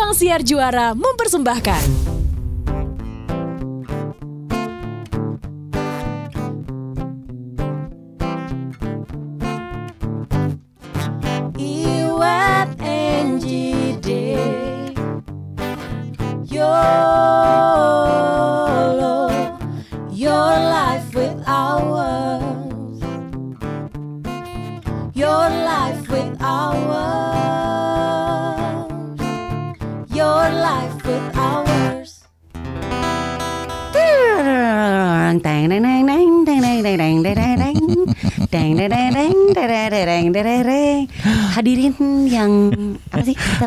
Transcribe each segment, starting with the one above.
Ruang Siar Juara mempersembahkan.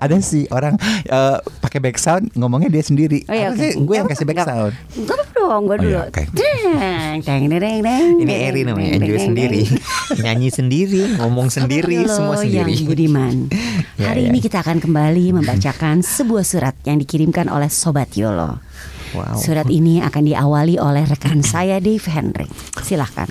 Ada sih orang eh, pakai back sound ngomongnya dia sendiri. Oh iya, sih? Gue yang kasih back apa-apa. sound. Gue dong, gue Oh dulu. iya, oke. Teng, teng, teng, teng, teng, Ini Eri namanya, enjoy sendiri, nyanyi sendiri, ngomong sendiri, semua sendiri. Yang budiman. Ya, Hari ya. ini kita akan kembali membacakan sebuah surat yang dikirimkan oleh Sobat Yolo. Wow. Surat ini akan diawali oleh rekan saya Dave Henry. Silahkan.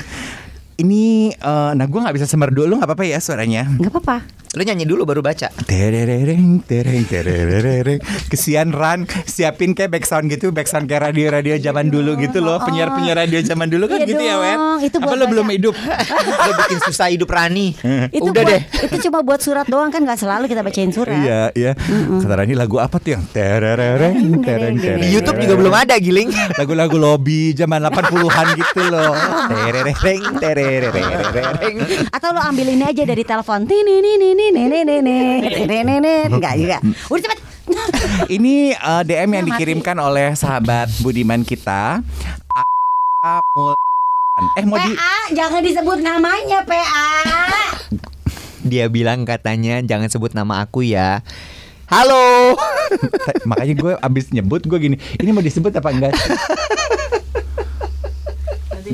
Ini, eh, nah gue nggak bisa semerdu lu nggak apa-apa ya suaranya. Nggak apa-apa. Lu nyanyi dulu baru baca. Terereng, tereng, terereng. Kesian Ran, siapin kayak back sound gitu, back sound kayak radio-radio zaman dulu gitu loh, penyiar-penyiar radio zaman dulu kan Iya gitu ya, Wen. dong, itu Apa lu belum hidup? Lu bikin susah hidup Rani. Itu Udah buat- deh. Itu cuma buat surat doang kan nggak selalu kita bacain surat. Iya, iya. Kata Rani lagu apa tuh yang terereng, tereng, tereng. Di YouTube juga belum ada giling. Lagu-lagu lobby zaman 80-an gitu loh. Terereng, terereng. Atau lo ambil ini aja dari telepon. Tini ni ni nenek nenek nenek nenek enggak juga. Hmm. Udah cepat. Ini eh, uh, DM yang dikirimkan oleh sahabat Budiman kita. Eh mau di PA jangan disebut namanya PA. Dia bilang katanya jangan sebut nama aku ya. Halo. Makanya gue abis nyebut gue gini. Ini mau disebut apa enggak?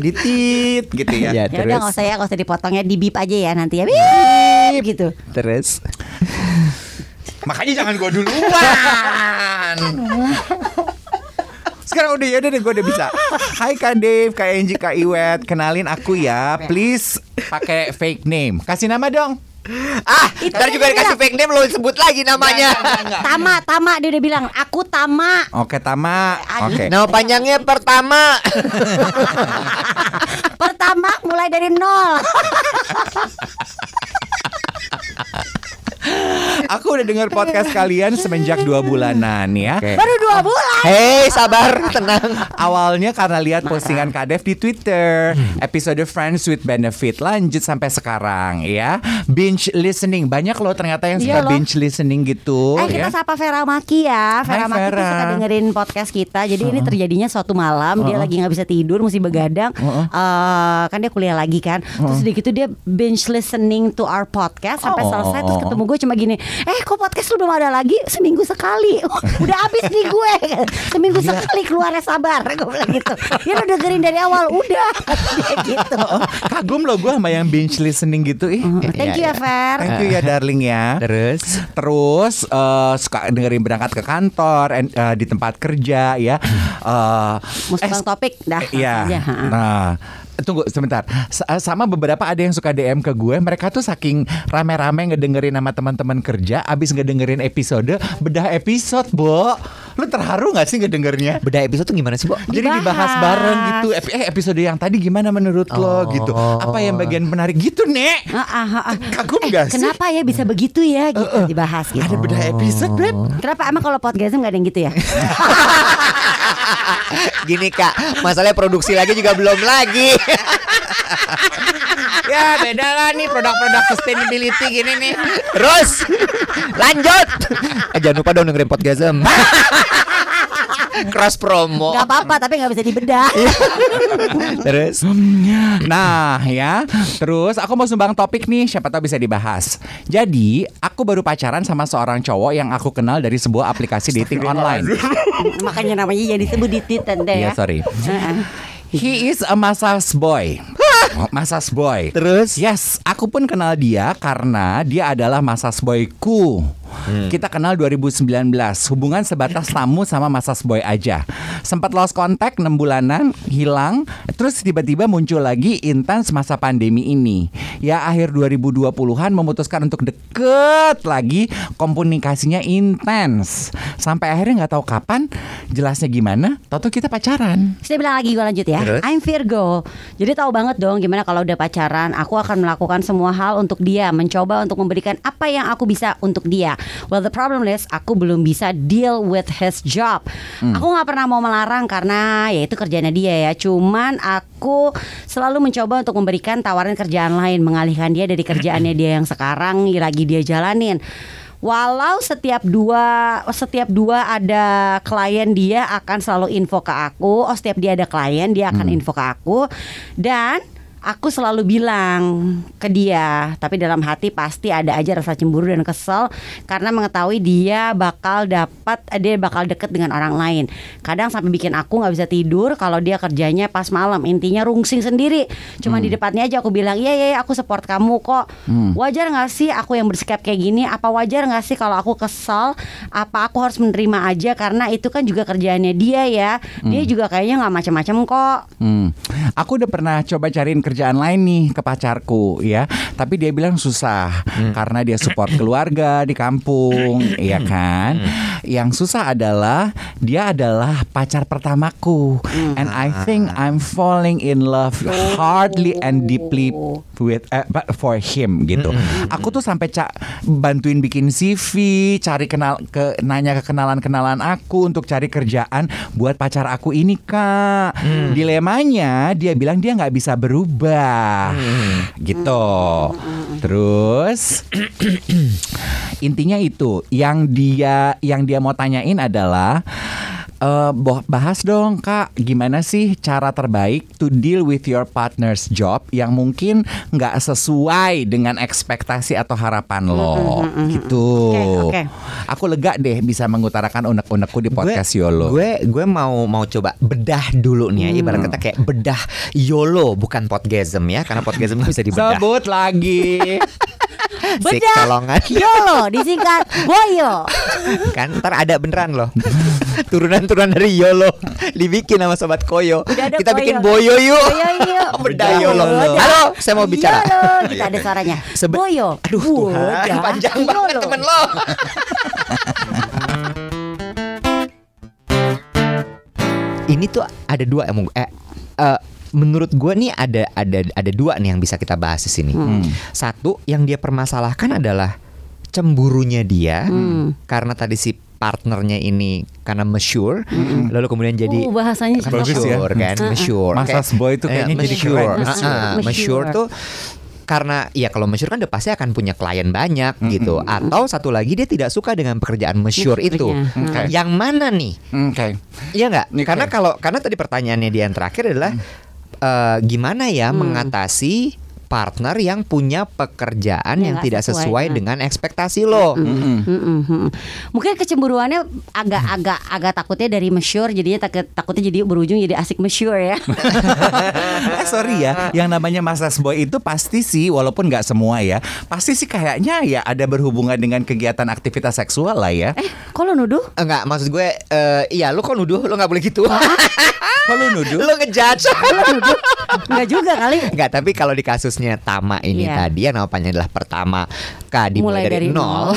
Ditit gitu ya. Ya, Ya udah terus nggak usah ya, nggak usah dipotongnya di bip aja ya nanti ya. Bip gitu. terus Makanya jangan gue duluan. Sekarang udah ya udah deh gue udah bisa. Hai Kak Dave, Kak Angie, Kak Iwet, kenalin aku ya. Please pakai fake name. Kasih nama dong. Ah, Itu ntar juga dia dikasih bilang. fake name lo sebut lagi namanya. Tama, Tama dia udah bilang, aku Tama. Oke Tama. Oke. Nama panjangnya pertama. Pertama mulai dari nol. Aku udah dengar podcast kalian semenjak dua bulanan ya. Oke. Baru dua bulan. Hei, sabar, tenang. Awalnya karena lihat postingan Kak Dev di Twitter Episode Friends with Benefit Lanjut sampai sekarang ya Binge listening Banyak loh ternyata yang suka Iya loh. binge listening gitu Eh kita ya. sapa Vera Maki ya Vera Hai, Maki tuh Vera. suka dengerin podcast kita Jadi ini terjadinya suatu malam Dia lagi gak bisa tidur Mesti begadang Eh, Kan dia kuliah lagi kan Terus udah gitu dia binge listening to our podcast Sampai Oh. selesai Terus ketemu gue cuma gini Eh kok podcast lu belum ada lagi? Seminggu sekali. Udah habis nih gue. Seminggu sekali keluarnya sabar Gue bilang gitu. Ya lu dengerin dari awal Udah. Gitu. Kagum loh gue sama yang binge listening gitu ih. Thank you ya Ver Thank you ya darling ya. Terus? Terus eh, suka dengerin berangkat ke kantor en- eh, di tempat kerja ya. Eh, Mau eh, sebang topik dah Iya. ha. Nah, tunggu sebentar. S- eh, sama beberapa ada yang suka DM ke gue, mereka tuh saking rame-rame ngedengerin sama teman-teman kerja, abis ngedengerin episode, bedah episode, Bo. Lu terharu gak sih ngedengernya? beda episode tuh gimana sih, Bo? Jadi dibahas Dibahas. bareng gitu. Eh episode yang tadi gimana menurut lo Oh. gitu? Apa yang bagian menarik gitu, Nek? Ah, ah, ah, ah. Kagum Eh, gak sih? Kenapa ya bisa begitu ya gitu dibahas gitu. Ada bedah episode, Beb. Kenapa emang kalau podcast gak ada yang gitu ya? Gini kak, masalahnya produksi lagi juga belum lagi. ya beda lah nih produk-produk sustainability gini nih. Terus lanjut. Eh, jangan lupa dong dengerin podcastem. Cross promo. Gak apa-apa tapi gak bisa dibedah. Terus? Nah ya. Terus aku mau sumbang topik nih Siapa tahu bisa dibahas. Jadi aku baru pacaran sama seorang cowok Yang aku kenal dari sebuah aplikasi dating online. Makanya namanya jadi disebut di Twitter deh ya. Iya sorry. Heeh. He is a massage boy. Massage boy. Terus? Yes Aku pun kenal dia Karena dia adalah massage boyku Kita kenal 2019. Hubungan sebatas tamu sama Masas Boy aja. Sempat lost contact 6 bulanan, hilang, terus tiba-tiba muncul lagi intens masa pandemi ini. Ya akhir 2020-an memutuskan untuk deket lagi, komunikasinya intens. Sampai akhirnya nggak tahu kapan, jelasnya gimana, Toto kita pacaran. Saya bilang lagi gue lanjut ya. Terus? I'm Virgo. Jadi tahu banget dong gimana kalau udah pacaran, aku akan melakukan semua hal untuk dia, mencoba untuk memberikan apa yang aku bisa untuk dia. Well the problem is aku belum bisa deal with his job. Aku nggak pernah mau melarang karena ya itu kerjanya dia ya. Cuman aku selalu mencoba untuk memberikan tawaran kerjaan lain, mengalihkan dia dari kerjaannya dia yang sekarang lagi dia jalanin. Walau setiap dua setiap dua ada klien dia akan selalu info ke aku. Oh setiap dia ada klien dia akan info ke aku dan aku selalu bilang ke dia, tapi dalam hati pasti ada aja rasa cemburu dan kesel karena mengetahui dia bakal dapat dia bakal deket dengan orang lain. Kadang sampai bikin aku nggak bisa tidur kalau dia kerjanya pas malam. Intinya rungsing sendiri. Cuma di depannya aja aku bilang, "Iya, iya, iya, aku support kamu kok." Wajar nggak sih aku yang bersikap kayak gini? Apa wajar nggak sih kalau aku kesel? Apa aku harus menerima aja karena itu kan juga kerjaannya dia ya. Dia juga kayaknya nggak macam-macam kok. Hmm. Aku udah pernah coba cariin kerjaan lain nih ke pacarku ya, tapi dia bilang susah karena dia support keluarga di kampung, ya kan. Yang susah adalah dia adalah pacar pertamaku, and I think I'm falling in love hardly and deeply with eh, but for him gitu. Aku tuh sampai ca- bantuin bikin CV, cari kenal ke nanya ke kenalan-kenalan aku untuk cari kerjaan buat pacar aku ini kak. Dilemanya dia bilang dia nggak bisa berubah, gitu. Terus intinya itu. Yang dia yang dia mau tanyain adalah eh, boh- bahas dong kak gimana sih cara terbaik to deal with your partner's job yang mungkin nggak sesuai dengan ekspektasi atau harapan lo gitu. Oke, oke. Aku lega deh bisa mengutarakan unek-unekku di podcast Yolo. Gue gue mau mau coba bedah dulu nih ya. Ibarat kata kayak bedah YOLO bukan podgasm ya karena podgasm bisa dibedah. Sebut lagi. Sik Bedah colongan. Yolo disingkat Boyo. kan ntar ada beneran loh turunan-turunan dari YOLO dibikin sama sobat Koyo kita Koyo. bikin Boyo yuk Boyo yuk. Boyo. YOLO halo saya mau bicara Yolo, kita ada suaranya. Sebe- Boyo. aduh Tuhan panjang banget Yolo. temen lo ini tuh ada dua emang eh, eh, menurut gue nih ada ada ada dua nih yang bisa kita bahas di sini. Satu yang dia permasalahkan adalah cemburunya dia karena tadi si partnernya ini karena mature lalu kemudian jadi Uh, bahasanya Kan bagus ya. kan Mm. mature Masas Kayak- boy itu kayaknya jadi mature. keren. Ah, Mature. mature tuh karena ya kalau mature kan udah pasti akan punya klien banyak gitu atau satu lagi dia tidak suka dengan pekerjaan mature itu Mature-nya. Oke. yang mana nih Oke. Iya nggak? Oke. Karena kalau karena tadi pertanyaannya dia yang terakhir adalah eh, gimana ya Hmm. mengatasi partner yang punya pekerjaan Ya, yang tidak sesuai, sesuai nah. dengan ekspektasi lo. Mm-mm, mm-mm. Mungkin kecemburuannya agak-agak agak takutnya dari mature jadinya takut takutnya jadi berujung jadi asik mature ya. eh sorry ya, yang namanya Masas Boy itu pasti sih, walaupun nggak semua ya, pasti sih kayaknya ya ada berhubungan dengan kegiatan aktivitas seksual lah ya. eh, kok lo nuduh? Enggak, maksud gue eh, iya lu kok nuduh lu nggak boleh gitu. Kok lu nuduh? lu ngejudge. Enggak juga kali. Enggak, tapi kalau di kasusnya Tama ini Iya. tadi yang namanya adalah pertama Kak dimulai Mulai dari, dari nol. nol.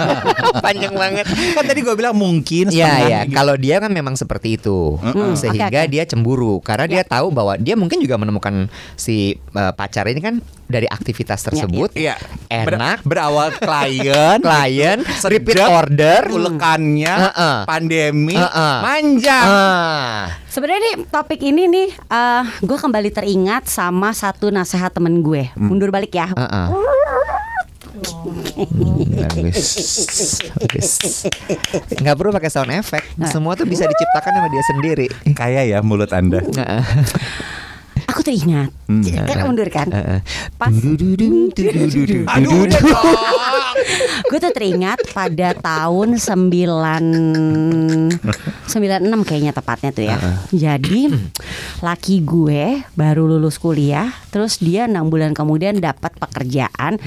Panjang banget. Kan tadi gue bilang mungkin Iya setengah ya, gitu. kalau dia kan memang seperti itu, sehingga Oke, oke. dia cemburu karena dia tahu bahwa dia mungkin juga menemukan si eh, pacar ini kan dari aktivitas tersebut, Iya. Ber- enak, berawal klien, klien, repeat Sejak order, ulekannya, Heeh. pandemi, Heeh. manja. ah, Sebenarnya nih topik ini nih eh gue kembali teringat sama satu nasihat temen gue. Mundur balik ya. ah, ah. bagus, bagus. Nggak perlu pakai sound effect, semua tuh bisa diciptakan sama dia sendiri. Kaya ya mulut anda. Teringat. Hmm. Kan mundur kan. Pas Aduh, gue tuh teringat pada tahun 9 96 kayaknya tepatnya tuh ya. Jadi laki gue baru lulus kuliah, terus dia enam bulan kemudian dapat pekerjaan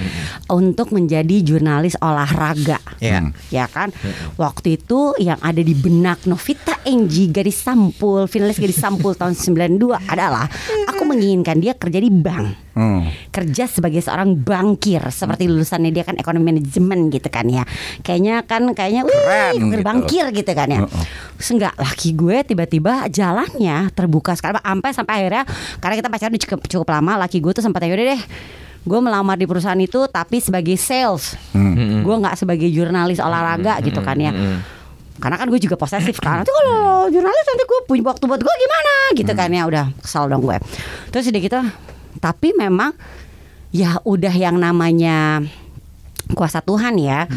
untuk menjadi jurnalis olahraga. Iya. Ya kan? Waktu itu yang ada di benak Novita Enji gadis sampul, finalis gadis sampul tahun 92 adalah menginginkan dia kerja di bank. Hmm. kerja sebagai seorang bankir seperti lulusannya dia kan ekonomi manajemen gitu kan ya. Kayaknya kan kayaknya Keren wih gitu. bankir gitu kan ya. Terus enggak laki gue tiba-tiba jalannya terbuka sekarang sampai sampai akhirnya karena kita pacaran cukup cukup lama laki gue tuh sempat ya udah deh gue melamar di perusahaan itu tapi sebagai sales. Gue nggak sebagai jurnalis olahraga gitu kan ya karena kan gue juga posesif kan. Nanti kalau jurnalis nanti gue punya waktu buat gue gimana? Gitu kan ya udah kesal dong gue. Terus udah gitu tapi memang ya udah yang namanya kuasa Tuhan ya.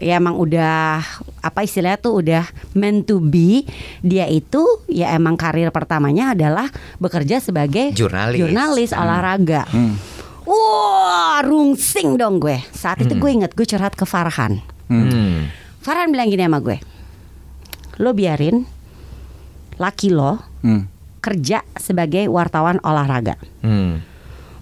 Ya emang udah apa istilahnya tuh udah meant to be. Dia itu ya emang karir pertamanya adalah bekerja sebagai Jurnalis. jurnalis olahraga. Wah rungsing dong gue. Saat itu gue inget gue curhat ke Farhan. Hmm. Farhan bilang gini sama gue Lo biarin Laki lo Hmm. Kerja sebagai wartawan olahraga Hmm.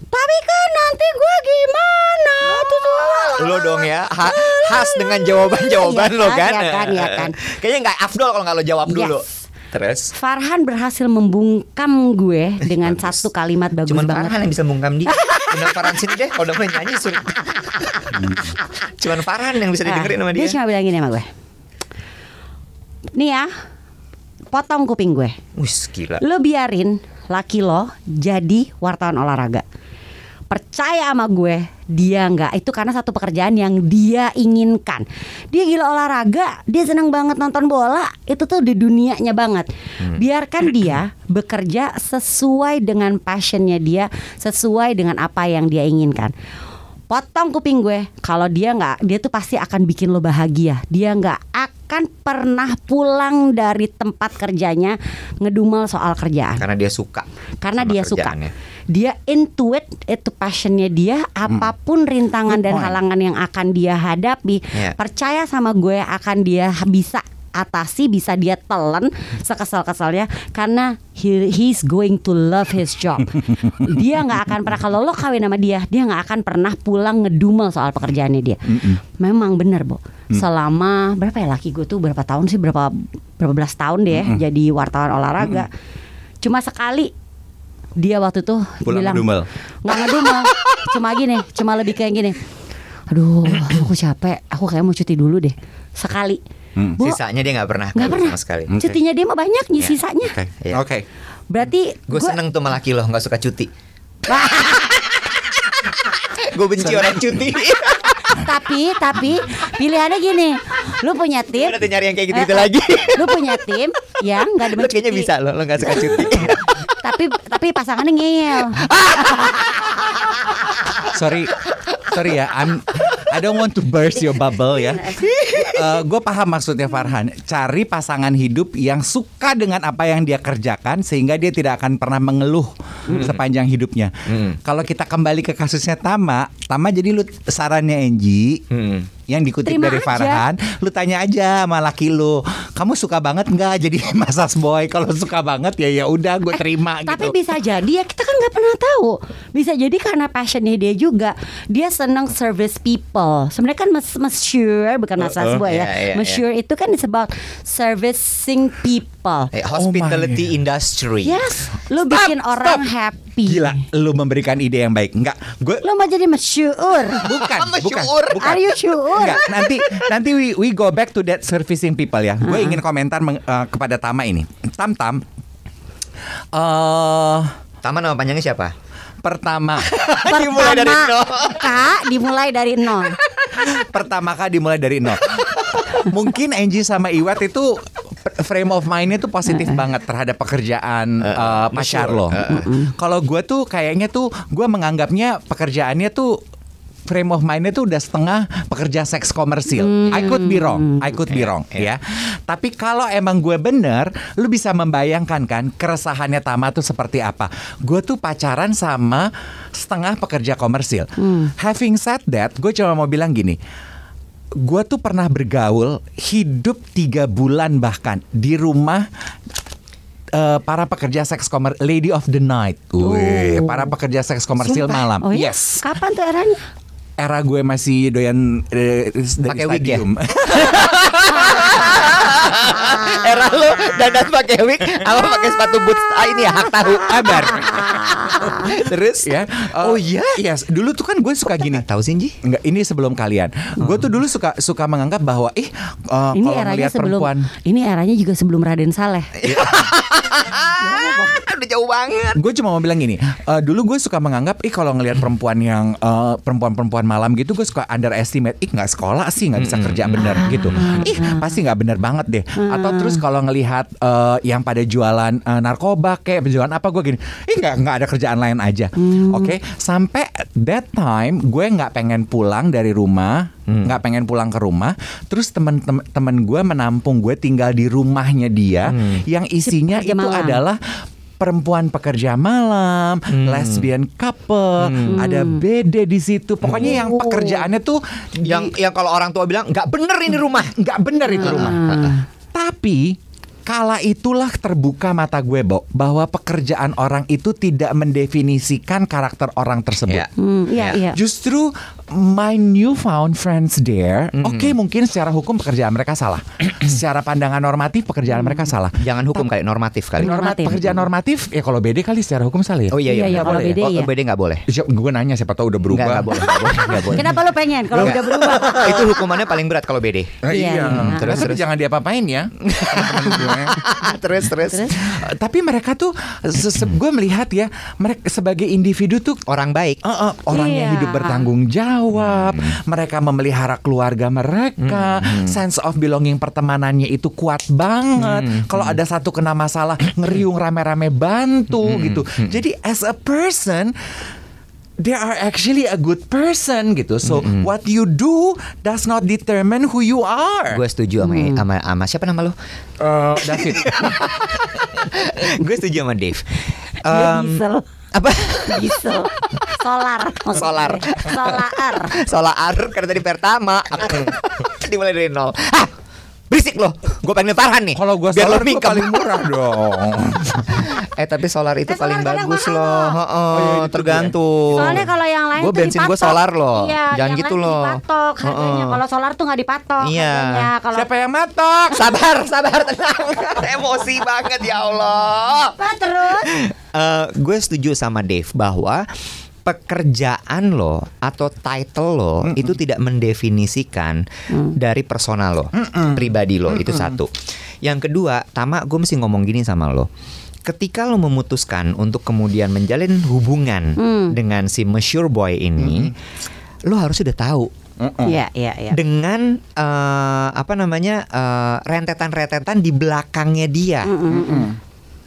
Tapi kan nanti gue gimana Tuh, tuh, Lo dong ya ha- khas dengan jawaban-jawaban Iya lo kan, kan. iya kan, iya kan. Kayaknya nggak afdol kalau nggak lo jawab dulu. Yes. Terus Farhan berhasil membungkam gue Dengan satu kalimat bagus Cuman banget Farhan yang bisa bungkam dia. Undang Farhan sini deh. Kalau udah mulai nyanyi suruh. Cuman Farhan yang bisa didengerin sama Ah, dia. Dia cuma bilang gini sama gue Nih ya Potong kuping gue Wih gila. Lo biarin laki lo jadi wartawan olahraga. Percaya sama gue, dia nggak itu karena satu pekerjaan yang dia inginkan. Dia gila olahraga, dia senang banget nonton bola, itu tuh di dunianya banget. Biarkan dia bekerja sesuai dengan passionnya dia, sesuai dengan apa yang dia inginkan. Potong kuping gue, kalau dia nggak, dia tuh pasti akan bikin lo bahagia. Dia nggak akan pernah pulang dari tempat kerjanya ngedumel soal kerjaan Karena dia suka. karena dia suka dia intuit itu passionnya dia apa pun rintangan Good dan point. halangan yang akan dia hadapi Yeah. percaya sama gue akan dia bisa atasi bisa dia telan sekesal-kesalnya karena he, he's going to love his job. Dia nggak akan pernah kalau lo kawin sama dia dia nggak akan pernah pulang ngedumel soal pekerjaannya dia. Memang benar Bo. Selama berapa ya laki gue tuh berapa tahun sih berapa berapa belas tahun deh ya jadi wartawan olahraga. Cuma sekali dia waktu itu Pulang bilang ngedumel. nggak ngedumel cuma gini cuma lebih kayak gini aduh aku capek aku kayak mau cuti dulu deh. Sekali Hmm. Bu, Sisanya dia nggak pernah. nggak pernah sama sekali. Oke. cutinya dia mah banyak nih Ya, sisanya Oke. Iya. Oke. berarti Gue gua- seneng tuh sama laki lo nggak suka cuti. Gue benci orang cuti. tapi tapi pilihannya gini lu punya tim tuh nyari yang kayak gitu-gitu Eh, eh, lagi? lu punya tim yang nggak demen kayaknya cuti. bisa lo, lo nggak suka cuti. tapi tapi pasangannya ngeyel sorry sorry ya I'm I don't want to burst your bubble ya gue paham maksudnya Farhan cari pasangan hidup yang suka dengan apa yang dia kerjakan sehingga dia tidak akan pernah mengeluh sepanjang hidupnya Hmm. kalau kita kembali ke kasusnya Tama Tama jadi lu sarannya Angie Hmm. yang dikutip Terima dari aja. Farhan, lu tanya aja sama laki lu, kamu suka banget nggak jadi masas boy? Kalau suka banget ya ya udah gue terima Eh, Tapi gitu. bisa jadi ya kita kan nggak pernah tahu. Bisa jadi karena passionnya dia juga dia senang service people. Sebenarnya kan mes mature bukan massage Uh-uh. boy ya. Iya, mature itu kan it's about servicing people. Eh, Oh hospitality industry. Yes, lu bikin orang happy. Gila, lu memberikan ide yang baik. Enggak, gue Lu mau jadi mature. bukan, bukan, Masyur. bukan. Are you sure? Enggak, nanti nanti we, we go back to that servicing people ya. Gue Uh-uh. ingin komentar meng- eh, kepada Tama ini. Tam Tam. eh Taman nama panjangnya siapa? Pertama, Dimulai dari Pertama, nol. Kak, dimulai dari nol. pertama kali dimulai dari nol. Mungkin Angie sama Iwat itu frame of mind-nya tuh positif banget terhadap pekerjaan eh, pacar lo. Kalau gue tuh kayaknya tuh gue menganggapnya pekerjaannya tuh frame of mind-nya tuh udah setengah pekerja seks komersil. I could be wrong, I could be wrong, iya. ya. Tapi kalau emang gue bener, lu bisa membayangkan kan keresahannya Tama tuh seperti apa. Gue tuh pacaran sama setengah pekerja komersil. Having said that, gue cuma mau bilang gini. gue tuh pernah bergaul hidup tiga bulan bahkan di rumah eh, para pekerja seks komer lady of the night, Wih, para pekerja seks komersil Sumpah. malam. Oh, iya? Yes, Kapan tuh eranya? Era gue masih doyan eh, dari Pakai wig ya? Era lo dandan pakai wig apa pakai sepatu boots ah ini ya hak tahu kabar. Terus ya. eh, Oh iya? Yes, dulu tuh kan gue suka gini. Tahu sih Ji? Enggak, ini sebelum kalian. Gue tuh dulu suka suka menganggap bahwa ih eh, Ini kalau eranya ngelihat sebelum perempuan ini eranya juga sebelum Raden Saleh. Udah jauh banget. gue cuma mau bilang gini eh, dulu gue suka menganggap ih kalau ngelihat perempuan yang eh, perempuan-perempuan malam gitu gue suka underestimate ih nggak sekolah sih nggak bisa kerja bener gitu ih pasti nggak bener banget deh atau terus kalau ngelihat eh, yang pada jualan eh, narkoba kayak jualan apa gue gini ih nggak nggak ada kerjaan lain aja. Oke sampai that time gue nggak pengen pulang dari rumah nggak pengen pulang ke rumah. Terus temen-temen gue menampung gue tinggal di rumahnya dia yang isinya itu malam. adalah perempuan pekerja malam, lesbian couple, ada BD di situ. Pokoknya yang pekerjaannya tuh di- Yang yang kalau orang tua bilang nggak bener ini rumah. nggak bener itu rumah. Tapi kala itulah terbuka mata gue, Bo, bahwa pekerjaan orang itu tidak mendefinisikan karakter orang tersebut. Iya. Hmm, iya iya. Justru my newfound friends there, oke mungkin secara hukum pekerjaan mereka salah, secara pandangan normatif pekerjaan mereka salah. Jangan hukum kali normatif kali. Norma- Normatif. pekerjaan normatif ya kalau BD kali secara hukum salah ya. Oh iya Iya, iya. iya, kalau boleh. BD Oh, iya. BD nggak boleh. Siap, gue nanya siapa tahu udah berubah. nggak boleh. nggak boleh, nggak boleh. Kenapa lo pengen kalau udah berubah? Itu hukumannya paling berat kalau BD. Nah, Iya, iya. Terus, tapi jangan diapa-apain ya. terus terus. Terus? Eh, tapi mereka tuh, se- se- gue melihat ya, mereka sebagai individu tuh Orang baik. Eh, eh, orang yang Iya. hidup bertanggung jawab, mereka memelihara keluarga mereka, sense of belonging pertemanannya itu kuat banget. Kalau ada satu kena masalah, ngeriung rame-rame bantu gitu. Jadi as a person They are actually a good person gitu. So what you do does not determine who you are. Gue setuju sama, sama sama siapa nama lo? Eh, David. Gue setuju sama Dave. Em, diesel. apa? Diesel. Solar. maksudnya. Solar. Solar. Solar karena tadi pertama dimulai dari nol. Ah, berisik loh. Gue pengen Farhan nih. Kalau gue solar gue paling murah dong. eh tapi solar itu Eh, paling solar bagus loh. loh. Heeh, Oh, iya, tergantung. Soalnya kalau yang lain Gue tuh bensin gue solar loh. Iya, Jangan yang gitu lain loh. Dipatok harganya. Heeh. Kalau solar tuh nggak dipatok Iya. harganya. Kalau Siapa yang matok? Sabar, sabar, tenang. Emosi banget ya Allah. terus? Eh, gue setuju sama Dave bahwa pekerjaan lo atau title lo itu tidak mendefinisikan dari personal lo, pribadi lo itu satu. Yang kedua, Tama, gue mesti ngomong gini sama lo. Ketika lo memutuskan untuk kemudian menjalin hubungan dengan si mature boy ini, lo harus sudah tahu. Iya, iya, iya. dengan eh, apa namanya eh, rentetan-rentetan di belakangnya dia.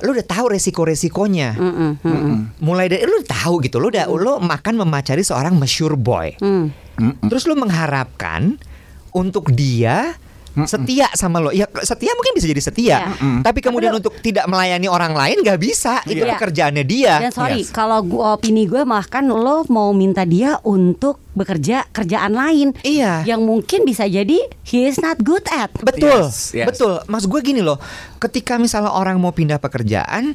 Lu udah tahu resiko-resikonya. Mm-mm, mm-mm. Mulai dari lu udah tahu gitu, lu udah lu makan memacari seorang mature boy. Hmm. Terus lu mengharapkan untuk dia setia sama lo. Ya setia mungkin bisa jadi setia. Iya. Tapi kemudian Tapi lu- untuk tidak melayani orang lain nggak bisa. Itu Iya. pekerjaannya dia. Dan sorry, Yes. kalau gua opini gue bahkan lo mau minta dia untuk bekerja kerjaan lain Iya. yang mungkin bisa jadi he is not good at. Betul, Yes, yes. betul. Mas gue gini loh, ketika misalnya orang mau pindah pekerjaan,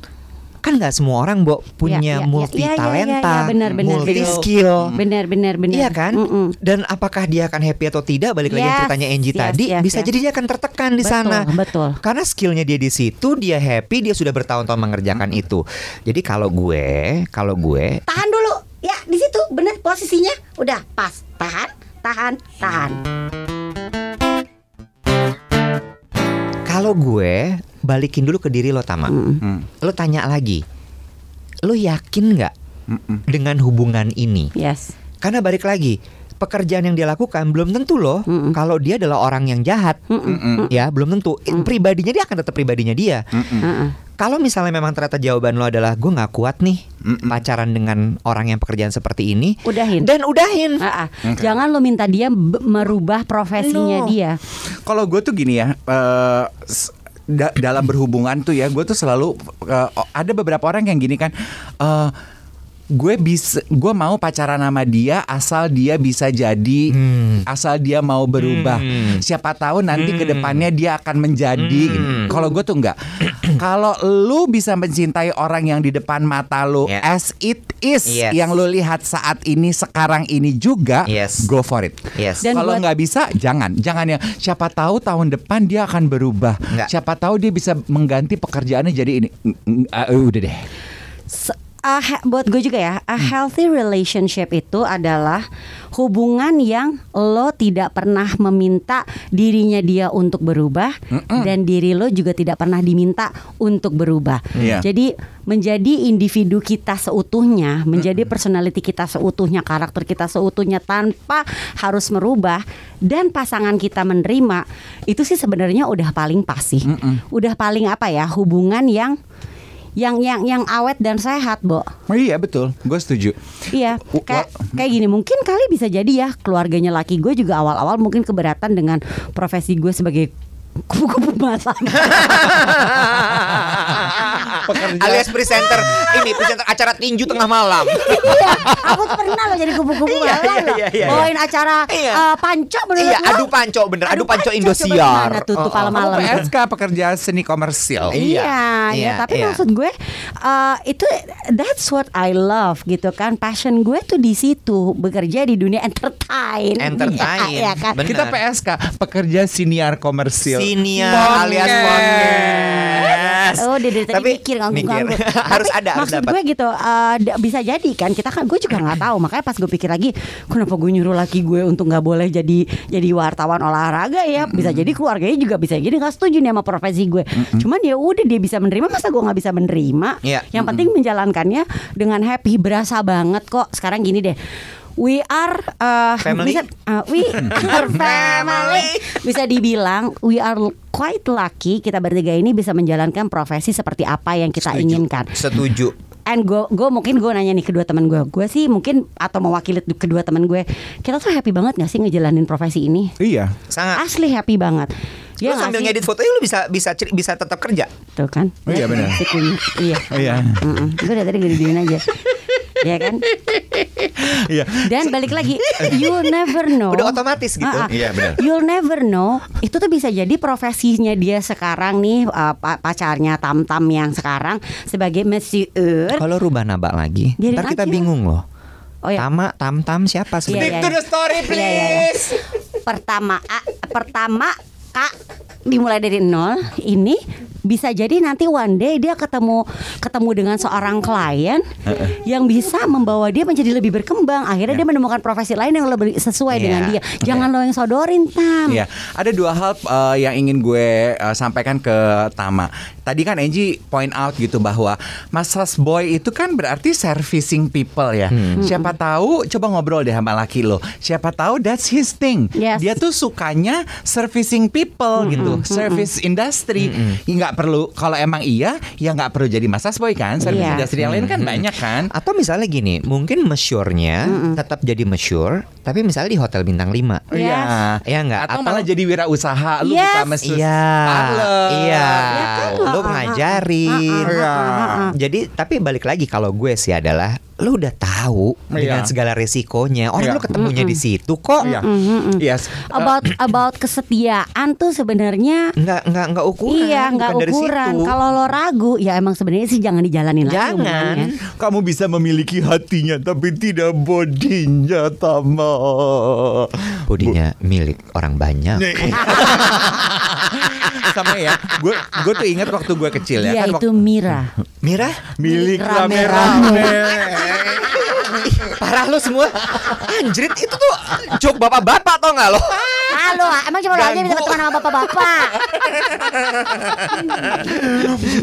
kan nggak semua orang bo punya Iya, iya, multi iya, iya, talenta, iya, benar, benar, multi skill. Benar, benar, benar. Iya kan? Mm-mm. Dan apakah dia akan happy atau tidak? Balik lagi Yes, ceritanya Angie yes, tadi, yes, bisa yes. jadi dia akan tertekan di Betul, sana. betul. Karena skillnya dia di situ, dia happy, dia sudah bertahun-tahun mengerjakan itu. Jadi kalau gue, kalau gue, Tahan dulu. Ya, di situ benar posisinya. Udah pas. Tahan, tahan, tahan. Kalau gue balikin dulu ke diri lo Tama, Hmm. lo tanya lagi, lo yakin nggak dengan hubungan ini? Yes. Karena balik lagi pekerjaan yang dia lakukan belum tentu loh Mm-mm. kalau dia adalah orang yang jahat. Ya, belum tentu. Pribadinya dia akan tetap pribadinya dia. Heeh. Kalau misalnya memang ternyata jawaban lo adalah gue nggak kuat nih pacaran dengan orang yang pekerjaan seperti ini, Udahin. dan udahin. Ah, ah. Jangan lo minta dia b- merubah profesinya No. dia. Kalau gue tuh gini ya, eh, s- da- dalam berhubungan tuh ya, gue tuh selalu eh, ada beberapa orang yang gini kan. eh, gue bisa gue mau pacaran sama dia asal dia bisa jadi asal dia mau berubah siapa tahu nanti ke depannya dia akan menjadi kalau gue tuh enggak kalau lu bisa mencintai orang yang di depan mata lu Yeah. as it is Yes. yang lu lihat saat ini sekarang ini juga Yes. go for it Yes. Dan kalau nggak bisa jangan jangan ya siapa tahu tahun depan dia akan berubah Nggak. siapa tahu dia bisa mengganti pekerjaannya jadi ini ah, udah deh Se- he- buat gue juga ya, a healthy relationship itu adalah hubungan yang lo tidak pernah meminta dirinya dia untuk berubah dan diri lo juga tidak pernah diminta untuk berubah. Iya. Jadi menjadi individu kita seutuhnya, menjadi personality kita seutuhnya, karakter kita seutuhnya tanpa harus merubah dan pasangan kita menerima itu sih sebenarnya udah paling pas sih. Udah paling apa ya? Hubungan yang yang yang yang awet dan sehat, Bo. Oh iya betul, gue setuju. Iya, kayak wa- kayak gini mungkin kali bisa jadi ya keluarganya laki gue juga awal-awal mungkin keberatan dengan profesi gue sebagai kupu-kupu masak. Alias presenter ini presenter acara tinju tengah malam. Iya, aku pernah loh jadi kupu-kupu Iya, malam iya, loh. iya, iya. Bawain acara Iya. eh, panco menurut Iya, adu panco bener, adu panco coba Indosiar. gimana tuh, tuh Oh, oh. Kamu PSK pekerja seni komersil. Iya, Iya, ya, iya, tapi iya. maksud gue eh, itu that's what I love gitu kan. Passion gue tuh di situ, bekerja di dunia entertain. Entertain, Iya, kan? bener. Kita PSK pekerja siniar komersil. Podcast. alias podcast. Oh, dia dari tadi Tapi mikir ganggu-ganggu. mikir. harus Tapi ada, harus Maksud dapat. gue gitu, da- bisa jadi kan kita kan gue juga nggak tahu. Makanya pas gue pikir lagi, kenapa gue nyuruh laki gue untuk nggak boleh jadi jadi wartawan olahraga ya? Bisa jadi keluarganya juga bisa jadi nggak setuju nih sama profesi gue. Cuman ya udah dia bisa menerima, masa gue nggak bisa menerima? Iya. Yang penting menjalankannya dengan happy, berasa banget kok. Sekarang gini deh. We are uh, Family? bisa uh, we are family. Bisa dibilang we are quite lucky kita bertiga ini bisa menjalankan profesi seperti apa yang kita Setuju. inginkan. Setuju. And gue gue mungkin gue nanya nih kedua teman gue, gue sih mungkin atau mewakili kedua teman gue, kita tuh happy banget gak sih ngejalanin profesi ini? Iya. Sangat. Asli happy banget. Lu Ya nggak sambil sih? ngedit fotonya lu bisa bisa cer- bisa tetap kerja. Tuh kan? Oh iya, benar. Kunyit. Iya. Oh iya. Gue dari tadi gedein aja. ya kan? Iya. Dan balik lagi, you'll never know. Udah otomatis gitu. Ah, ah. Iya, benar. You'll never know. Itu tuh bisa jadi profesinya dia sekarang nih uh, pa- pacarnya Tam Tam yang sekarang sebagai monsieur. Kalau rubah nabak lagi, Biarin ntar kita aja. bingung loh. Oh ya. Tama, tam tam siapa Iya, sebenarnya? iya, to the story, Iya, iya, iya. Pertama, A, pertama Kak dimulai dari nol. Ini bisa jadi nanti one day dia ketemu ketemu dengan seorang klien yang bisa membawa dia menjadi lebih berkembang. Akhirnya dia menemukan profesi lain yang lebih sesuai Iya. dengan dia. Jangan lo yang sodorin tam. Iya, ada dua hal uh, yang ingin gue uh, sampaikan ke Tama. Tadi kan Angie point out gitu bahwa Mas Boy itu kan berarti servicing people ya. Siapa tahu coba ngobrol deh sama laki lo. Siapa tahu that's his thing. Yes. Dia tuh sukanya servicing people gitu, service industry. Nggak perlu kalau emang iya, ya nggak perlu jadi Mas Boy kan. Service Iya. industry yang lain kan banyak kan. Atau misalnya gini, mungkin masyurnya tetap jadi masyur, tapi misalnya di hotel bintang 5. Yes. Iya. Iya nggak? Atau, Atau- malah jadi wirausaha lu Yes. buka mesin Iya, iya, Ya kan? lu ngajarin. ah. Jadi tapi balik lagi kalau gue sih adalah lu udah tahu dengan Iya. segala resikonya. Orang Iya. lu ketemunya di situ kok. Iya. Yes. About about kesetiaan tuh sebenarnya Nggak nggak nggak ukuran. Iya nggak bukan dari ukuran. situ. Kalau lo ragu, ya emang sebenarnya sih jangan dijalanin lagi. Jangan. Kamu bisa memiliki hatinya tapi tidak bodinya, Tama. bodinya milik orang banyak. Sama ya. Gue gue tuh ingat waktu gue kecil ya Dia kan itu waktu Mira. Mira, milik rame-rame. parah lu semua. Anjrit itu tuh joke bapak-bapak tau nggak lo? Halo, emang cuma lo aja bisa berteman sama bapak-bapak.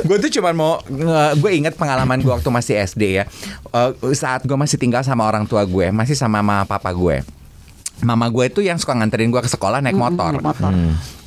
gue tuh cuman mau gue inget pengalaman gue waktu masih SD ya Eh, saat gue masih tinggal sama orang tua gue masih sama mama papa gue mama gue itu yang suka nganterin gue ke sekolah naik motor naik motor.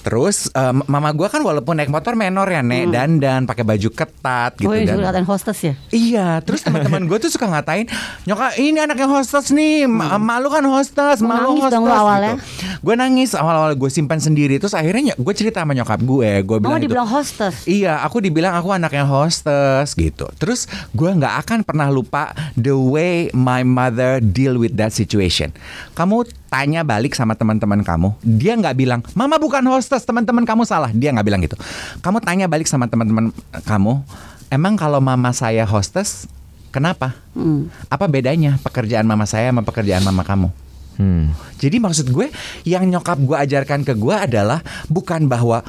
Terus eh, mama gua kan walaupun naik motor menor ya nek dandan pakai baju ketat gitu oh yang dan hostess ya Iya, terus teman-teman gue tuh suka ngatain nyokap ini anaknya hostess nih, ma- malu kan hostess, Lu malu nangis hostess. dong awalnya? Gue nangis awal-awal gue simpan sendiri, terus akhirnya gue cerita sama nyokap gue, gue bilang Mama gitu, dibilang hostess Iya, aku dibilang aku anaknya hostess gitu. Terus gue nggak akan pernah lupa the way my mother deal with that situation. Kamu tanya balik sama teman-teman kamu, dia nggak bilang, "Mama bukan hostess, teman-teman kamu salah." Dia nggak bilang gitu. Kamu tanya balik sama teman-teman kamu, "Emang kalau mama saya hostess, kenapa? Hmm. Apa bedanya pekerjaan mama saya sama pekerjaan mama kamu?" Hmm. Jadi maksud gue yang nyokap gue ajarkan ke gue adalah bukan bahwa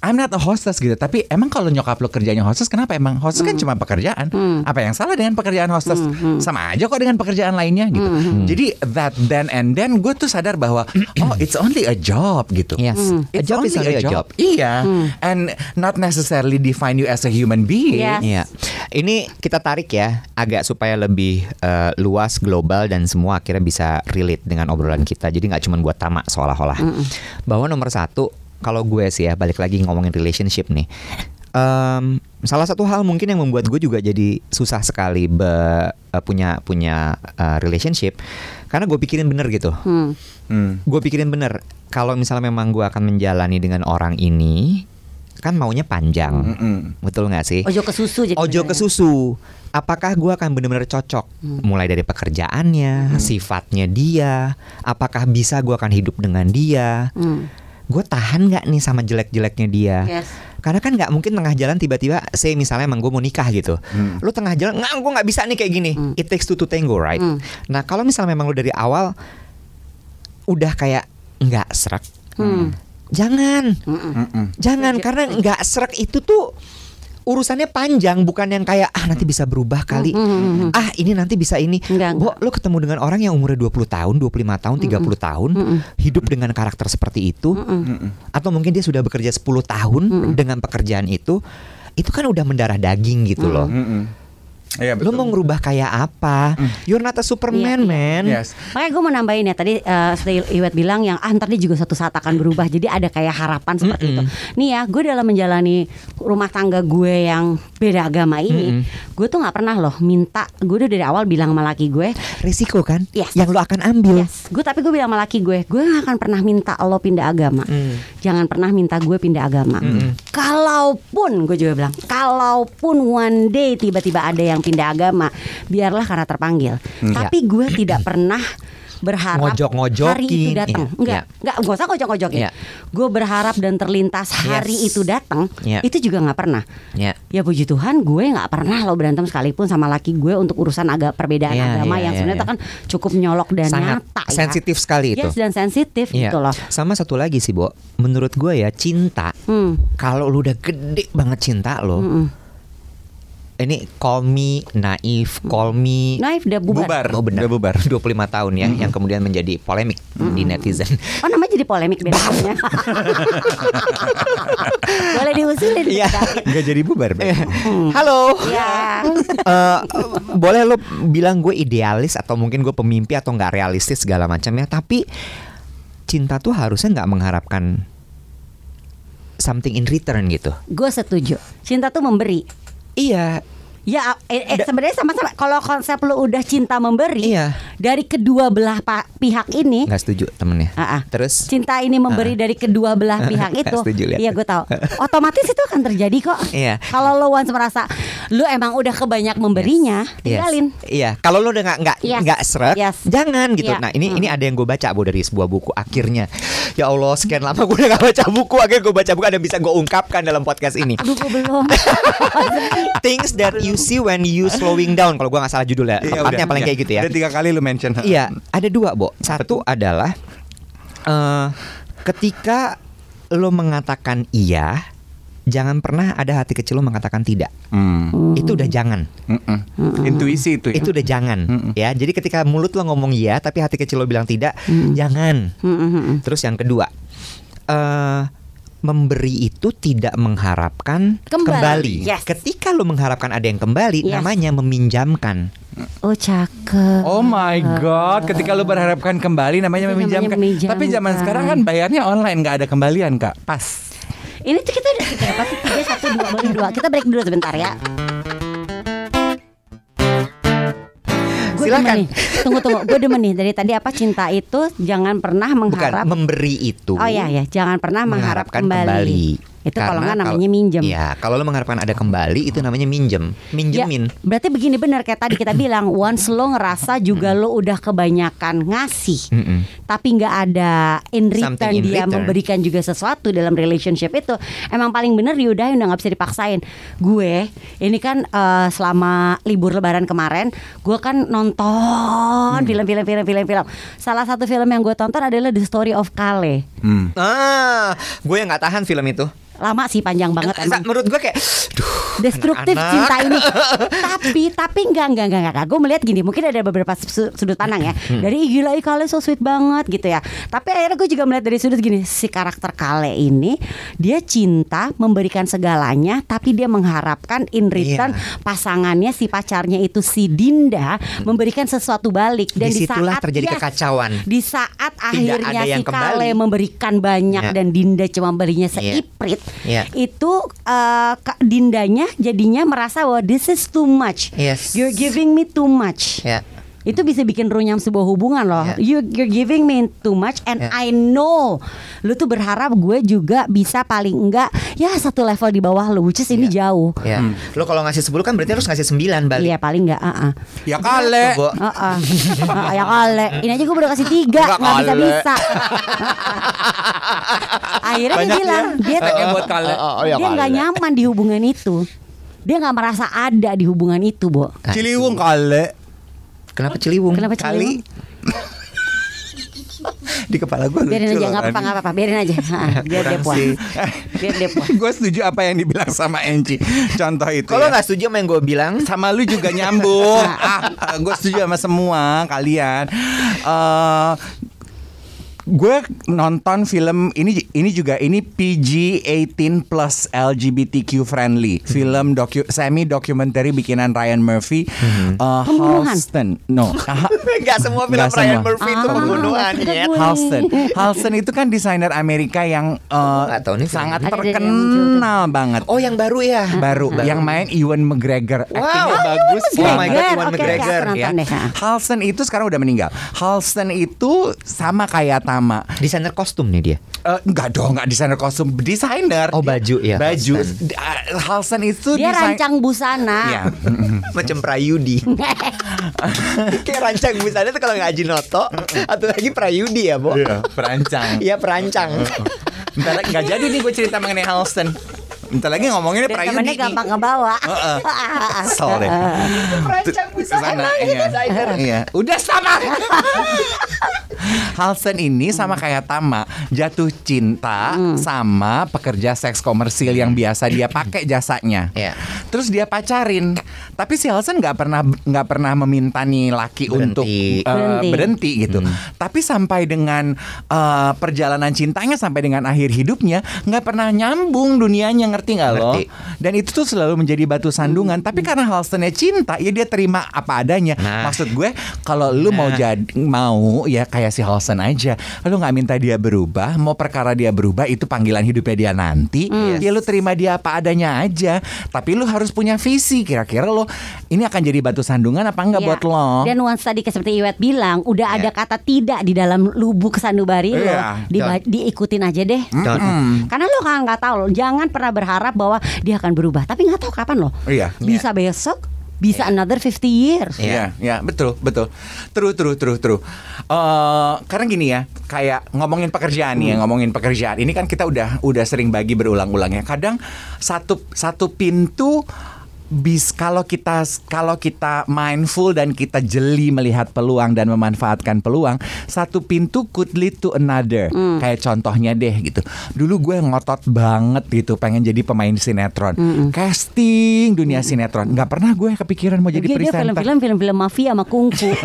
I'm not a hostess gitu, tapi emang kalau nyokap lo kerjanya hostess, kenapa emang hostess kan cuma pekerjaan? Apa yang salah dengan pekerjaan hostess? Sama aja kok dengan pekerjaan lainnya gitu. Jadi that then and then gue tuh sadar bahwa oh it's only a job gitu. Yes. A It's job is only a job. Iya, and not necessarily define you as a human being. Yes. Iya. Ini kita tarik ya agak supaya lebih eh, luas global dan semua akhirnya bisa relate dengan obrolan kita. Jadi nggak cuma buat tamak seolah-olah. Bahwa nomor satu kalau gue sih ya balik lagi ngomongin relationship nih. Em, salah satu hal mungkin yang membuat gue juga jadi susah sekali be- eh, punya punya eh, relationship karena gue pikirin bener gitu. Hmm. Hmm. Gue pikirin bener kalau misalnya memang gue akan menjalani dengan orang ini kan maunya panjang, Mm-mm. betul nggak sih? Ojo ke susu jadi Ojo ke ya. susu. Apakah gue akan benar-benar cocok? Mulai dari pekerjaannya, sifatnya dia, apakah bisa gue akan hidup dengan dia? Hmm. Gue tahan nggak nih sama jelek-jeleknya dia? Yes. Karena kan nggak mungkin tengah jalan tiba-tiba, say misalnya emang gue mau nikah gitu, Hmm. lu tengah jalan nggak, gue nggak bisa nih kayak gini. It takes two to tango, right? Hmm. Nah kalau misalnya memang lu dari awal udah kayak nggak serak, Hmm. jangan. Mm-mm. Jangan karena nggak serak itu tuh urusannya panjang bukan yang kayak ah nanti bisa berubah kali. Ah ini nanti bisa ini. Enggak, Bo, lo ketemu dengan orang yang umurnya 20 tahun, 25 tahun, 30 tahun, hidup dengan karakter seperti itu atau mungkin dia sudah bekerja 10 tahun dengan pekerjaan itu, itu kan udah mendarah daging gitu loh. Mm-mm. Iya Lo betul. mau ngerubah kayak apa? You're not a Superman, Iya, iya. man. Yes. Makanya gue mau nambahin ya tadi seperti Iwet bilang yang ah ntar dia juga suatu saat akan berubah jadi ada kayak harapan seperti itu. Nih ya gue dalam menjalani rumah tangga gue yang beda agama ini, gue tuh nggak pernah loh minta. Gue udah dari awal bilang sama laki gue, Risiko kan Yes. yang lo akan ambil. yes, gue tapi gue bilang sama laki gue, gue gak akan pernah minta lo pindah agama. Jangan pernah minta gue pindah agama. Kalaupun gue juga bilang, kalaupun one day tiba-tiba ada yang pindah agama, biarlah karena terpanggil. Tapi gue tidak pernah berharap Ngojok-ngojokin. hari itu datang. Iya, Enggak, iya. enggak, gak usah ngojok-ngojokin. Iya. Gue berharap dan terlintas hari Yes. itu datang, Iya. itu juga nggak pernah. Ya. Ya puji Tuhan gue nggak pernah lo berantem sekalipun sama laki gue untuk urusan agak perbedaan Iya, agama iya, yang iya, sebenarnya iya. kan cukup nyolok dan Sangat nyata ya. sensitif sekali itu. Yes dan sensitif Iya. gitu loh. Sama satu lagi sih, Bo. Menurut gue ya cinta. Hmm. Kalau lu udah gede banget cinta lo, Mm-mm. Ini call me naif, call me Naif udah bubar. Bubar. Oh benar. Udah bubar. 25 tahun ya yang kemudian menjadi polemik di netizen. Oh namanya jadi polemik bedanya. Boleh diusulin. Iya. David. Nggak jadi bubar. Beb. Halo. Ya. Eh, boleh lo bilang gue idealis atau mungkin gue pemimpi atau nggak realistis segala macam ya, tapi cinta tuh harusnya nggak mengharapkan something in return gitu. Gue setuju. Cinta tuh memberi. Iya, Ya, eh, eh, sebenarnya sama-sama. Kalau konsep lu udah cinta memberi, Iya. dari kedua belah pihak ini, nggak setuju temennya. Ah, ah. Terus cinta ini memberi dari kedua belah pihak itu. Setuju. Iya, gue tahu. Otomatis itu akan terjadi kok. Iya. Kalau lo once merasa lu emang udah kebanyak memberinya, Yes. tinggalin. Iya, kalau lo udah nggak nggak Yes. nggak seret, Yes. jangan gitu. Iya. Nah ini Hmm. ini ada yang gue baca bu dari sebuah buku. Akhirnya, ya Allah sekian lama gue udah gak baca buku. Akhirnya gue baca buku ada yang bisa gue ungkapkan dalam podcast ini. Aduh, gue belum. Things that you see when you slowing down. Kalau gue nggak salah judulnya, Iya, tepatnya udah. paling Iya. kayak gitu ya. Udah tiga kali lu mention. Iya, ada dua, Bo. Satu adalah eh ketika lo mengatakan iya, jangan pernah ada hati kecil lo mengatakan tidak. Hmm. Itu udah jangan. Mm-mm. Intuisi itu. ya? Itu udah jangan, ya. Jadi ketika mulut lo ngomong iya, tapi hati kecil lo bilang tidak, jangan. Hmm, hmm, hmm. Terus yang kedua, eh memberi itu tidak mengharapkan Kembali, yes. Ketika lo mengharapkan ada yang kembali, Yes. namanya meminjamkan. Oh cakep. Oh my god, ketika lu berharapkan kembali namanya Itu namanya meminjamkan. meminjamkan. Tapi zaman sekarang kan bayarnya online nggak ada kembalian kak. Pas. Ini tuh kita udah apa sih? Tiga satu dua baru dua. Kita break dulu sebentar ya. Gue Silakan. demen nih. Tunggu tunggu. Gue demen nih dari tadi apa cinta itu jangan pernah Bukan mengharap. memberi itu. Oh iya ya, jangan pernah mengharap mengharapkan kembali. Itu kalau Karena nggak namanya minjem. Iya, kalau lo mengharapkan ada kembali itu namanya minjem. Minjemin. Ya, berarti begini benar kayak tadi kita bilang once lo ngerasa juga lo udah kebanyakan ngasih Mm-mm. tapi nggak ada in return Something in dia return. memberikan juga sesuatu dalam relationship itu emang paling bener diudahin udah nggak bisa dipaksain gue ini kan eh, selama libur lebaran kemarin gue kan nonton film-film film-film film salah satu film yang gue tonton adalah The Story of Kale Hmm. Ah, gue yang nggak tahan film itu. Lama sih panjang banget emang Menurut gue kayak, duh, destruktif anak-anak. cinta ini. tapi tapi enggak enggak enggak enggak. Gue melihat gini, mungkin ada beberapa su- sudut pandang ya. Hmm. Dari "Ih, gila Kale so sweet banget gitu ya. Tapi akhirnya gue juga melihat dari sudut gini, si karakter Kale ini dia cinta memberikan segalanya tapi dia mengharapkan in return Iya. pasangannya si pacarnya itu si Dinda memberikan sesuatu balik dan di Di situlah saat terjadi yes, kekacauan. Di saat akhirnya si Kale kembali. memberikan banyak Ya. dan Dinda cuma berinya Iya. seiprit Iya. itu uh, Kak Dindanya jadinya merasa bahwa this is too much. Yes. You're giving me too much. Ya. Itu bisa bikin runyam sebuah hubungan loh. Ya. You, you're giving me too much and Ya. I know lu tuh berharap gue juga bisa paling enggak ya satu level di bawah lu, which is ini jauh. Ya. Lo kalau ngasih 10 kan berarti harus ngasih 9 balik. Iya paling enggak. Uh Ya kale. Bo. ya kali ini aja gue udah kasih tiga Enggak nggak bisa kale. bisa akhirnya dia Banyak bilang ya. dia Banyak buat kale. dia nggak nyaman di hubungan itu dia nggak merasa ada di hubungan itu bo Ciliwung kale. Kenapa Ciliwung? Kenapa Kali. Di kepala gue lucu biarin aja loh, nggak apa Rani. nggak apa biarin aja biar dia puas biar dia puas gue setuju apa yang dibilang sama Enci. Contoh itu. Kalau ya. nggak setuju sama yang gue bilang, sama lu juga nyambung. ah, gue setuju sama semua kalian. Eh gue nonton film ini ini juga ini PG 18 plus LGBTQ friendly film docu semi documentary bikinan Ryan Murphy eh, Pembunuhan. Halston no Ah, nggak semua film Nggak Ryan semua. Murphy itu Ah, pembunuhan. maksudnya ya. Halston Halston itu kan desainer Amerika yang nggak tahu nih sangat terkenal banget Oh yang baru ya? baru yang main Ewan McGregor actingnya Wow. bagus Oh my. God, Ewan oke, McGregor, ya. Halston itu sekarang udah meninggal. Halston itu sama kayak Tama. Desainer kostum nih dia. Eh, enggak dong, enggak desainer kostum, desainer. Oh, baju, ya, Baju. Halston. D- uh, Halston itu dia desain- rancang busana Iya. Macam Prayudi. Kayak rancang busana tuh kalau nggak Ajinoto atau lagi Prayudi ya, Bo? Iya, perancang. Iya perancang. Bentar lagi nggak jadi nih gue cerita mengenai Halston. Bentar lagi ngomonginnya dan Prayudi. temennya gampang ngebawa Heeh. Kesel deh. Perancang Ke sana, iya. iya. Udah sama. Halston ini sama kayak Tama jatuh cinta sama pekerja seks komersil yang biasa dia pakai jasanya. Iya. Terus dia pacarin, tapi si Halston nggak pernah nggak pernah meminta nih laki Berhenti. untuk eh, Berhenti. berhenti gitu. Tapi sampai dengan eh, perjalanan cintanya sampai dengan akhir hidupnya nggak pernah nyambung dunianya ngerti nggak lo? Dan itu tuh selalu menjadi batu sandungan. Tapi karena Halstonnya cinta, ya dia terima apa adanya. Nah. Maksud gue, kalau lu mau Nah. jadi mau ya kayak si Halston aja, lu nggak minta dia berubah, mau perkara dia berubah itu panggilan hidupnya dia nanti, ya lu terima dia apa adanya aja. Tapi lu harus punya visi. Kira-kira lo ini akan jadi batu sandungan apa enggak Iya. buat lo? Dan once tadi seperti Iwet bilang, udah Iya. ada kata tidak di dalam lubuk sanubari lo, Iya. Diikutin aja deh. Don't. Karena lo kan nggak tahu, lo jangan pernah berharap bahwa dia akan berubah, tapi nggak tahu kapan lo. Iya. Bisa besok, bisa another 50 years. Iya, ya betul, betul. True, true, true, true. Eh, karena gini ya, kayak ngomongin pekerjaan nih ya, ngomongin pekerjaan. Ini kan kita udah udah sering bagi berulang-ulang ya. Kadang satu satu pintu bis kalau kita kalau kita mindful dan kita jeli melihat peluang dan memanfaatkan peluang, satu pintu could lead to another. Kayak contohnya deh gitu. Dulu gue ngotot banget gitu pengen jadi pemain sinetron. Casting dunia sinetron. nggak pernah gue kepikiran mau jadi Dia, dia presenter. film-film film-film mafia sama kungfu.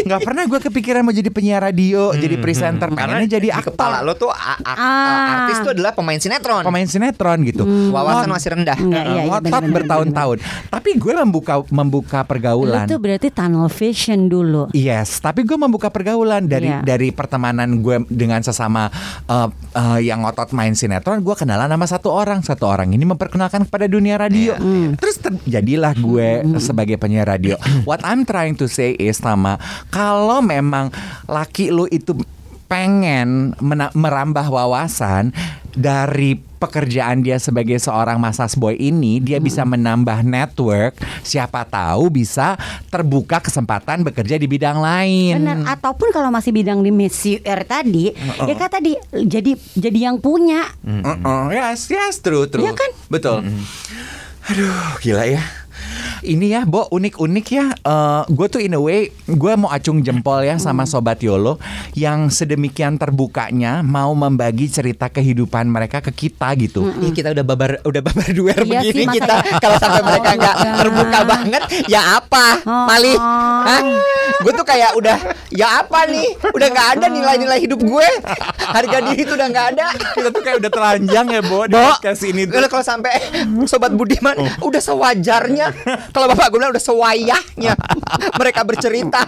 nggak pernah gue kepikiran mau jadi penyiar radio, jadi presenter, pengennya jadi kepala aktor, lo tuh a- a- Ah. artis tuh adalah pemain sinetron. pemain sinetron gitu. Hmm. Wawasan masih rendah. Enggak, iya, iya, ngotot bertahun-tahun. Tapi gue membuka membuka pergaulan. tuh berarti tunnel vision dulu. Yes, tapi gue membuka pergaulan dari Iya. dari pertemanan gue dengan sesama uh, uh, yang ngotot main sinetron. Gue kenalan sama satu orang, satu orang ini memperkenalkan kepada dunia radio. Terus terjadilah gue sebagai penyiar radio. What I'm trying to say is sama kalau memang laki lu itu pengen merambah wawasan dari pekerjaan dia sebagai seorang masas boy ini dia bisa menambah network. Siapa tahu bisa terbuka kesempatan bekerja di bidang lain. Benar. Ataupun kalau masih bidang di Messi R tadi, ya kan tadi jadi jadi yang punya. Uh-uh, yes yes true true. Iya kan? betul. Aduh gila ya ini ya, Bo, unik-unik ya. Eh, gue tuh in a way, gue mau acung jempol ya sama Sobat Yolo yang sedemikian terbukanya mau membagi cerita kehidupan mereka ke kita gitu. Ih, kita udah babar udah babar duer Iya sih, begini masa kita ya? kalau sampai mereka nggak Oh, terbuka banget ya apa Oh. Mali Hah? gue tuh kayak udah ya apa nih udah nggak ada nilai-nilai hidup gue harga diri tuh udah nggak ada Kita tuh kayak udah telanjang ya, Bo, di Bo, podcast ini tuh. kalau kalau sampai sobat Budiman udah sewajarnya kalau bapak gue bilang udah sewayahnya mereka bercerita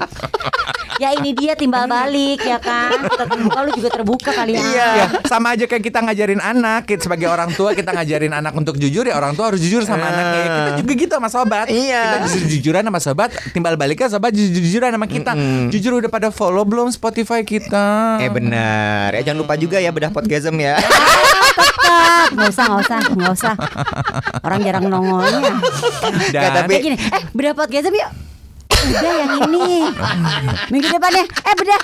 Ya ini dia timbal balik ya kan. Kita terbuka lu juga terbuka kali ya. Iya. Ya, sama aja kayak kita ngajarin anak kita sebagai orang tua kita ngajarin anak untuk jujur ya orang tua harus jujur sama Eh. anaknya kita juga gitu sama sobat Iya. kita jujur jujuran sama sobat timbal baliknya sobat jujur jujuran sama kita jujur udah pada follow belum Spotify kita eh benar ya jangan lupa juga ya bedah podcasm ya nggak usah nggak usah nggak usah. Orang jarang nongolnya. dan Nggak, tapi- Kayak gini, eh bedah podcast yuk. Udah yang ini. Minggu depannya, eh bedah.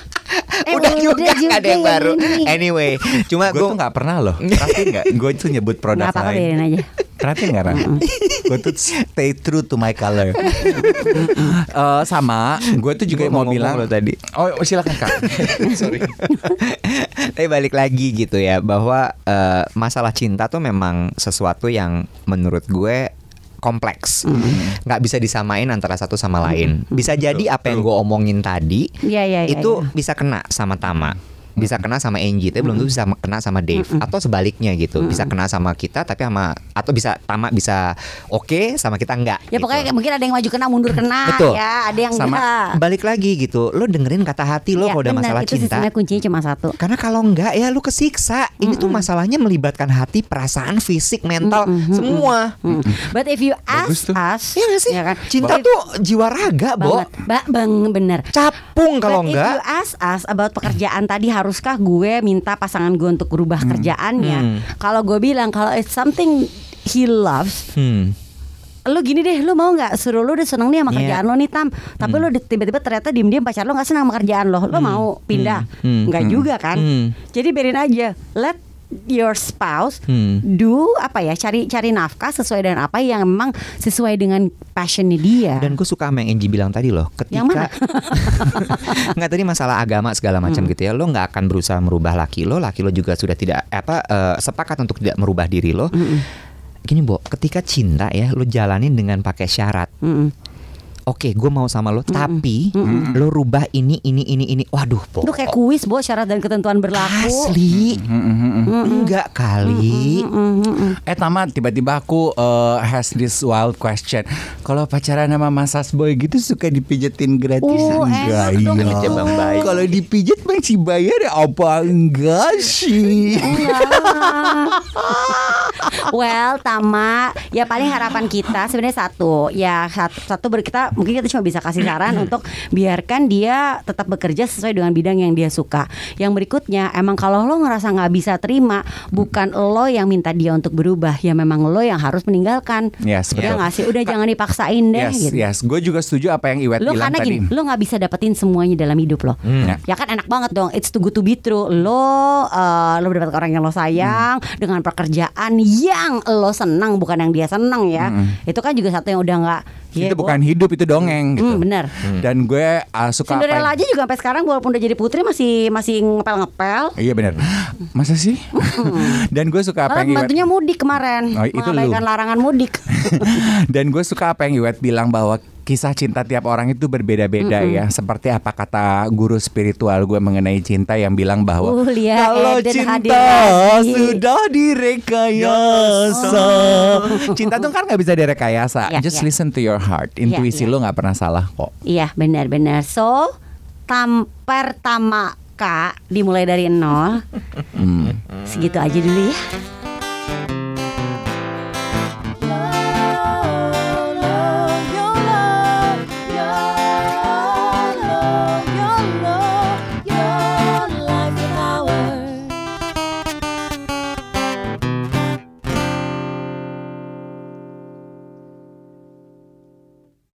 Eh, udah juga juga ada yang baru. Ini. anyway cuma gue tuh nggak pernah loh. Perhatiin nggak? Gue tuh nyebut produk Nggak apa-apa lain. aja. Perhatiin nggak Ran? gue tuh stay true to my color. Eh, sama gue tuh juga Gua mau mau bilang ngomong loh tadi. oh silakan kak. Sorry. Tapi balik lagi gitu ya bahwa eh, masalah cinta tuh memang sesuatu yang menurut gue kompleks, nggak bisa disamain antara satu sama lain. Bisa jadi apa yang gue omongin tadi Iya iya iya. itu iya. bisa kena sama Tama. Bisa kena sama Angie, tapi belum tentu bisa kena sama Dave atau sebaliknya gitu. Bisa kena sama kita tapi sama atau bisa Tama bisa oke sama kita enggak. Ya gitu. pokoknya mungkin ada yang maju kena mundur kena Betul. ya, ada yang Sama enggak. balik lagi gitu. Lo dengerin kata hati lo Ya, kalau udah masalah itu cinta. sebenarnya kuncinya cuma satu. Karena kalau enggak ya lu kesiksa. Ini tuh masalahnya melibatkan hati, perasaan, fisik, mental, semua. Hmm. But if you ask us, Iya gak sih? ya kan? Cinta tuh jiwa raga, Bo. banget, ba bang bener. Capung kalau enggak. If you ask us about pekerjaan tadi haruskah gue minta pasangan gue untuk berubah kerjaannya? Hmm. Kalau gue bilang kalau it's something he loves, Hmm. lu gini deh, lu mau nggak suruh lu udah seneng nih sama Iya. kerjaan lo nih tam, tapi lu di- tiba-tiba ternyata diem-diem pacar lo nggak senang sama kerjaan lo, lo mau pindah? Hmm. Nggak juga kan? Hmm. Jadi biarin aja, let your spouse Hmm. do apa ya cari cari nafkah sesuai dengan apa yang memang sesuai dengan passionnya dia. Dan gue suka sama yang Angie bilang tadi loh, Yang ketika nggak tadi masalah agama segala macam Hmm. gitu ya, lo nggak akan berusaha merubah laki lo, laki lo juga sudah tidak apa eh, sepakat untuk tidak merubah diri lo. Hmm. Gini, Bo, ketika cinta ya, lo jalanin dengan pakai syarat. Mm-mm. Oke, gue mau sama lo, tapi lo rubah ini, ini, ini, ini. Waduh, Bo. Itu kayak kuis, bo syarat dan ketentuan berlaku. Asli, enggak kali. Eh Tama tiba-tiba aku uh, has this wild question. Kalau pacaran sama Mas Boy gitu suka dipijetin gratis Oh, enggak iya. Kalau dipijet masih bayar ya apa enggak sih? Well, Tama, ya paling harapan kita sebenarnya satu, ya satu, satu ber- kita mungkin kita cuma bisa kasih saran untuk biarkan dia tetap bekerja sesuai dengan bidang yang dia suka. Yang berikutnya, emang kalau lo ngerasa nggak bisa terima, bukan lo yang minta dia untuk berubah, ya memang lo yang harus meninggalkan. Yes, Ya betul. nggak sih, udah jangan dipaksain deh. Yes, gitu. yes Gue juga setuju apa yang Iwet Lo bilang karena tadi gini, lo nggak bisa dapetin semuanya dalam hidup lo. Ya. Ya kan enak banget dong. It's too good to be true. Lo eh, lo dapat orang yang lo sayang dengan pekerjaan yang lo senang bukan yang dia senang ya. Itu kan juga satu yang udah nggak Itu ya, Bo. bukan hidup itu dongeng gitu Hmm, bener. Dan gue uh, suka apa Cinderella yang- aja juga sampai sekarang walaupun udah jadi putri masih masih ngepel-ngepel. Iya benar. Masa sih? Dan gue suka apa yang Iwet pembantunya mudik kemarin. Oh, itu lu. larangan mudik. Dan gue suka apa yang Iwet bilang bahwa kisah cinta tiap orang itu berbeda-beda ya. Seperti apa kata guru spiritual gue mengenai cinta yang bilang bahwa Uh, Lia kalau Eden cinta sudah direkayasa, cinta tuh kan nggak bisa direkayasa. Ya, Just ya. listen to your heart. Intuisi ya. lo nggak pernah salah kok. Iya benar-benar. So tam pertama Kak dimulai dari nol. Hmm. Segitu aja dulu ya.